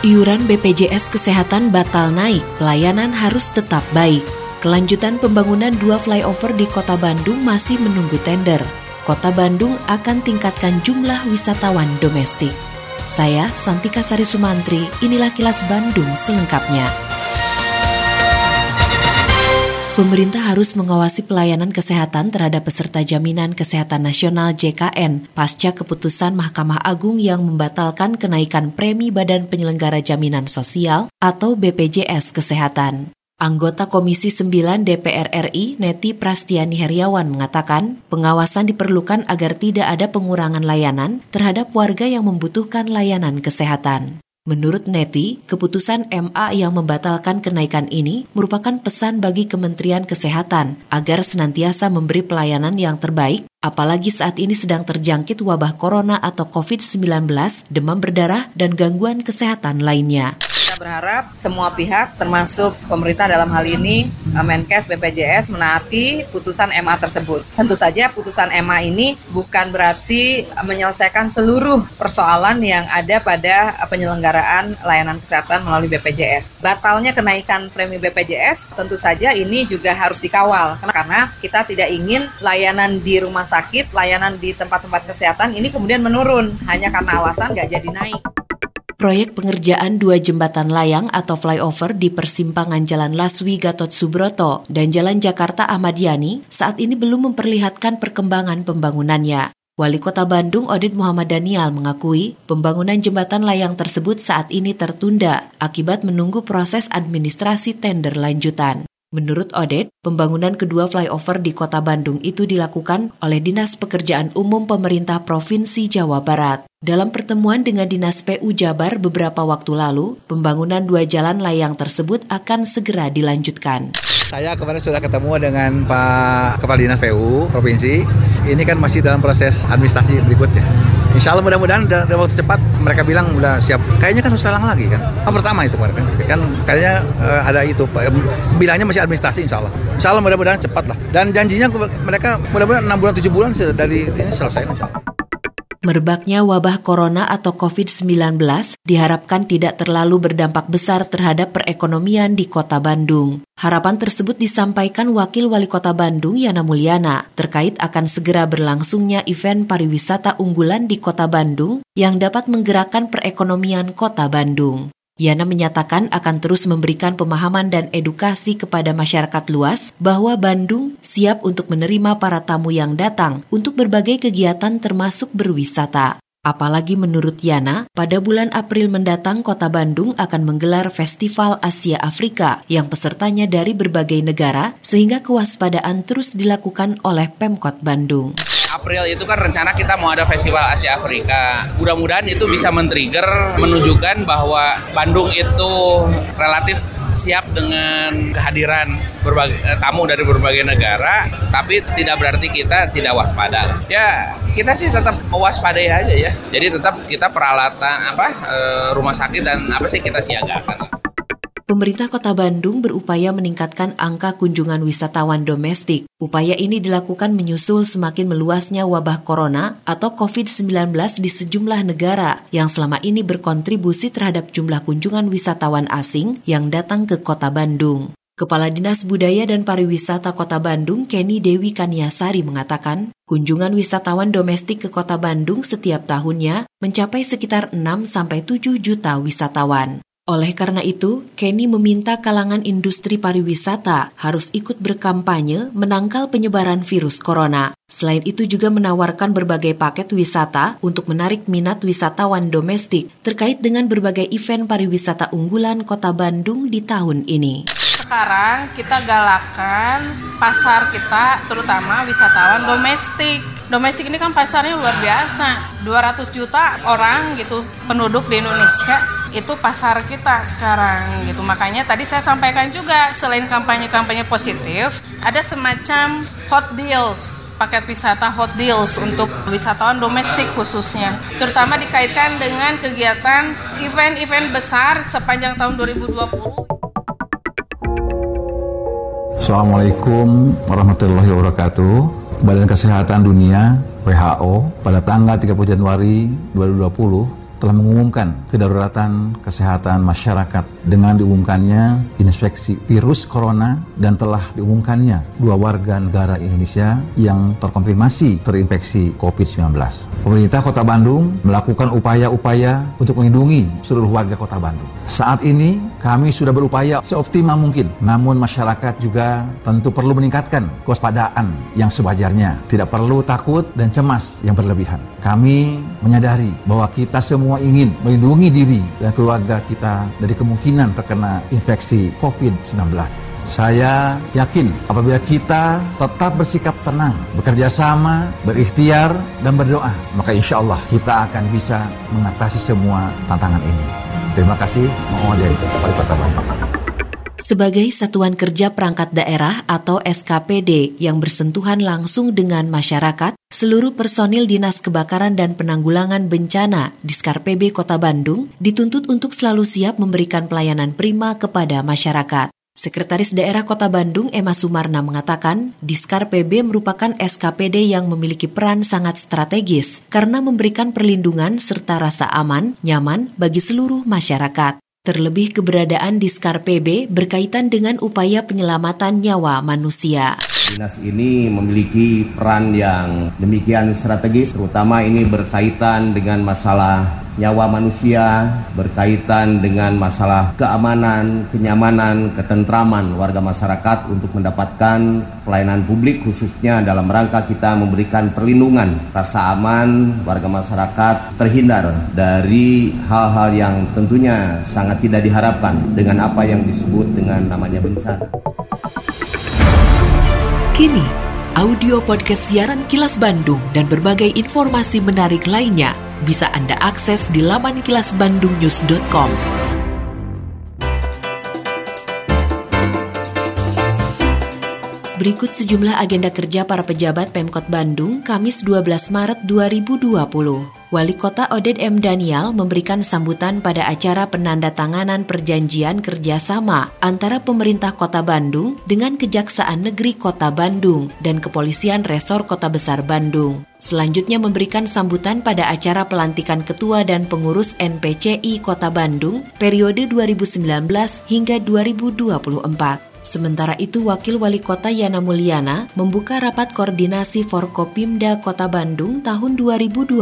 Iuran BPJS Kesehatan batal naik, pelayanan harus tetap baik. Kelanjutan pembangunan dua flyover di Kota Bandung masih menunggu tender. Kota Bandung akan tingkatkan jumlah wisatawan domestik. Saya Santika Sari Sumantri, inilah kilas Bandung selengkapnya. Pemerintah harus mengawasi pelayanan kesehatan terhadap peserta Jaminan Kesehatan Nasional JKN pasca keputusan Mahkamah Agung yang membatalkan kenaikan premi Badan Penyelenggara Jaminan Sosial atau BPJS Kesehatan. Anggota Komisi 9 DPR RI, Neti Prastiani Heriawan, mengatakan pengawasan diperlukan agar tidak ada pengurangan layanan terhadap warga yang membutuhkan layanan kesehatan. Menurut Neti, keputusan MA yang membatalkan kenaikan ini merupakan pesan bagi Kementerian Kesehatan agar senantiasa memberi pelayanan yang terbaik, apalagi saat ini sedang terjangkit wabah corona atau COVID-19, demam berdarah, dan gangguan kesehatan lainnya berharap semua pihak termasuk pemerintah dalam hal ini eh, Menkes BPJS menaati putusan MA tersebut. Tentu saja putusan MA ini bukan berarti menyelesaikan seluruh persoalan yang ada pada penyelenggaraan layanan kesehatan melalui BPJS. Batalnya kenaikan premi BPJS tentu saja ini juga harus dikawal karena kita tidak ingin layanan di rumah sakit, layanan di tempat-tempat kesehatan ini kemudian menurun hanya karena alasan nggak jadi naik. Proyek pengerjaan dua jembatan layang atau flyover di persimpangan Jalan Laswi Gatot Subroto dan Jalan Jakarta Ahmad Yani saat ini belum memperlihatkan perkembangan pembangunannya. Wali Kota Bandung Oded Muhammad Daniel mengakui pembangunan jembatan layang tersebut saat ini tertunda akibat menunggu proses administrasi tender lanjutan. Menurut Odet, pembangunan kedua flyover di kota Bandung itu dilakukan oleh Dinas Pekerjaan Umum Pemerintah Provinsi Jawa Barat. Dalam pertemuan dengan Dinas PU Jabar beberapa waktu lalu, pembangunan dua jalan layang tersebut akan segera dilanjutkan. Saya kemarin sudah ketemu dengan Pak Kepala Dinas PU Provinsi. Ini kan masih dalam proses administrasi berikutnya. Insya Allah mudah-mudahan dalam waktu cepat mereka bilang udah siap. Kayaknya kan harus lelang lagi kan. Yang pertama itu kemarin kan. Kan kayaknya uh, ada itu. Bilangnya masih administrasi insya Allah. Insya Allah mudah-mudahan cepat lah. Dan janjinya mereka mudah-mudahan 6 bulan 7 bulan dari ini selesai insya Allah. Merebaknya wabah corona atau COVID-19 diharapkan tidak terlalu berdampak besar terhadap perekonomian di kota Bandung. Harapan tersebut disampaikan Wakil Wali Kota Bandung Yana Mulyana terkait akan segera berlangsungnya event pariwisata unggulan di kota Bandung yang dapat menggerakkan perekonomian kota Bandung. Yana menyatakan akan terus memberikan pemahaman dan edukasi kepada masyarakat luas bahwa Bandung siap untuk menerima para tamu yang datang untuk berbagai kegiatan termasuk berwisata. Apalagi menurut Yana, pada bulan April mendatang kota Bandung akan menggelar Festival Asia Afrika yang pesertanya dari berbagai negara sehingga kewaspadaan terus dilakukan oleh Pemkot Bandung. April itu kan rencana kita mau ada festival Asia Afrika. Mudah-mudahan itu bisa men-trigger menunjukkan bahwa Bandung itu relatif siap dengan kehadiran berbagai eh, tamu dari berbagai negara, tapi tidak berarti kita tidak waspada. Ya, kita sih tetap mewaspadai aja ya. Jadi tetap kita peralatan apa eh, rumah sakit dan apa sih kita siagakan pemerintah kota Bandung berupaya meningkatkan angka kunjungan wisatawan domestik. Upaya ini dilakukan menyusul semakin meluasnya wabah corona atau COVID-19 di sejumlah negara yang selama ini berkontribusi terhadap jumlah kunjungan wisatawan asing yang datang ke kota Bandung. Kepala Dinas Budaya dan Pariwisata Kota Bandung, Kenny Dewi Kaniasari mengatakan, kunjungan wisatawan domestik ke Kota Bandung setiap tahunnya mencapai sekitar 6-7 juta wisatawan. Oleh karena itu, Kenny meminta kalangan industri pariwisata harus ikut berkampanye menangkal penyebaran virus corona. Selain itu juga menawarkan berbagai paket wisata untuk menarik minat wisatawan domestik terkait dengan berbagai event pariwisata unggulan Kota Bandung di tahun ini. Sekarang kita galakan pasar kita terutama wisatawan domestik. Domestik ini kan pasarnya luar biasa. 200 juta orang gitu penduduk di Indonesia itu pasar kita sekarang gitu. Makanya tadi saya sampaikan juga selain kampanye-kampanye positif, ada semacam hot deals paket wisata hot deals untuk wisatawan domestik khususnya. Terutama dikaitkan dengan kegiatan event-event besar sepanjang tahun 2020. Assalamualaikum warahmatullahi wabarakatuh. Badan Kesehatan Dunia WHO pada tanggal 30 Januari 2020 telah mengumumkan kedaruratan kesehatan masyarakat dengan diumumkannya inspeksi virus corona dan telah diumumkannya dua warga negara Indonesia yang terkonfirmasi terinfeksi COVID-19. Pemerintah Kota Bandung melakukan upaya-upaya untuk melindungi seluruh warga Kota Bandung. Saat ini kami sudah berupaya seoptimal mungkin, namun masyarakat juga tentu perlu meningkatkan kewaspadaan yang sewajarnya. Tidak perlu takut dan cemas yang berlebihan. Kami menyadari bahwa kita semua ingin melindungi diri dan keluarga kita dari kemungkinan terkena infeksi COVID-19. Saya yakin apabila kita tetap bersikap tenang, bekerja sama, berikhtiar, dan berdoa, maka insya Allah kita akan bisa mengatasi semua tantangan ini. Terima kasih. Dari Wali Kota. Sebagai satuan kerja perangkat daerah atau SKPD yang bersentuhan langsung dengan masyarakat, seluruh personil Dinas Kebakaran dan Penanggulangan Bencana di PB Kota Bandung dituntut untuk selalu siap memberikan pelayanan prima kepada masyarakat. Sekretaris Daerah Kota Bandung Emma Sumarna mengatakan, Diskar PB merupakan SKPD yang memiliki peran sangat strategis karena memberikan perlindungan serta rasa aman, nyaman bagi seluruh masyarakat. Terlebih keberadaan Diskar PB berkaitan dengan upaya penyelamatan nyawa manusia. Dinas ini memiliki peran yang demikian strategis, terutama ini berkaitan dengan masalah nyawa manusia berkaitan dengan masalah keamanan, kenyamanan, ketentraman warga masyarakat untuk mendapatkan pelayanan publik khususnya dalam rangka kita memberikan perlindungan rasa aman warga masyarakat terhindar dari hal-hal yang tentunya sangat tidak diharapkan dengan apa yang disebut dengan namanya bencana. Kini, audio podcast siaran Kilas Bandung dan berbagai informasi menarik lainnya bisa Anda akses di laman kilasbandungnews.com. Berikut sejumlah agenda kerja para pejabat Pemkot Bandung Kamis 12 Maret 2020. Wali Kota Oded M. Daniel memberikan sambutan pada acara penandatanganan perjanjian kerjasama antara pemerintah Kota Bandung dengan Kejaksaan Negeri Kota Bandung dan Kepolisian Resor Kota Besar Bandung. Selanjutnya memberikan sambutan pada acara pelantikan Ketua dan Pengurus NPCI Kota Bandung periode 2019 hingga 2024. Sementara itu, Wakil Wali Kota Yana Mulyana membuka rapat koordinasi Forkopimda Kota Bandung tahun 2020.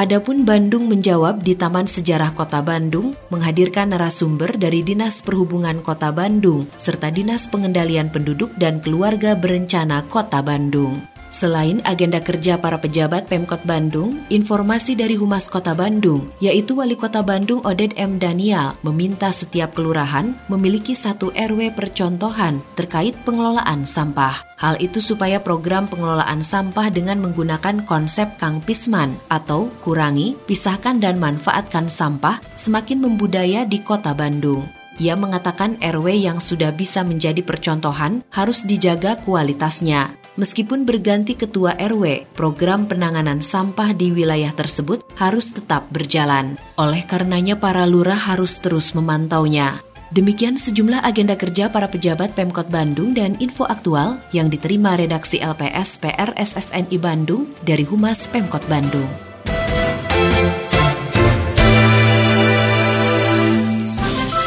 Adapun Bandung menjawab di Taman Sejarah Kota Bandung menghadirkan narasumber dari Dinas Perhubungan Kota Bandung serta Dinas Pengendalian Penduduk dan Keluarga Berencana Kota Bandung. Selain agenda kerja para pejabat Pemkot Bandung, informasi dari Humas Kota Bandung, yaitu Wali Kota Bandung Oded M. Daniel, meminta setiap kelurahan memiliki satu RW percontohan terkait pengelolaan sampah. Hal itu supaya program pengelolaan sampah dengan menggunakan konsep Kang Pisman atau kurangi, pisahkan dan manfaatkan sampah semakin membudaya di Kota Bandung. Ia mengatakan RW yang sudah bisa menjadi percontohan harus dijaga kualitasnya. Meskipun berganti ketua RW, program penanganan sampah di wilayah tersebut harus tetap berjalan. Oleh karenanya para lurah harus terus memantaunya. Demikian sejumlah agenda kerja para pejabat Pemkot Bandung dan info aktual yang diterima redaksi LPS PR SSNI Bandung dari Humas Pemkot Bandung.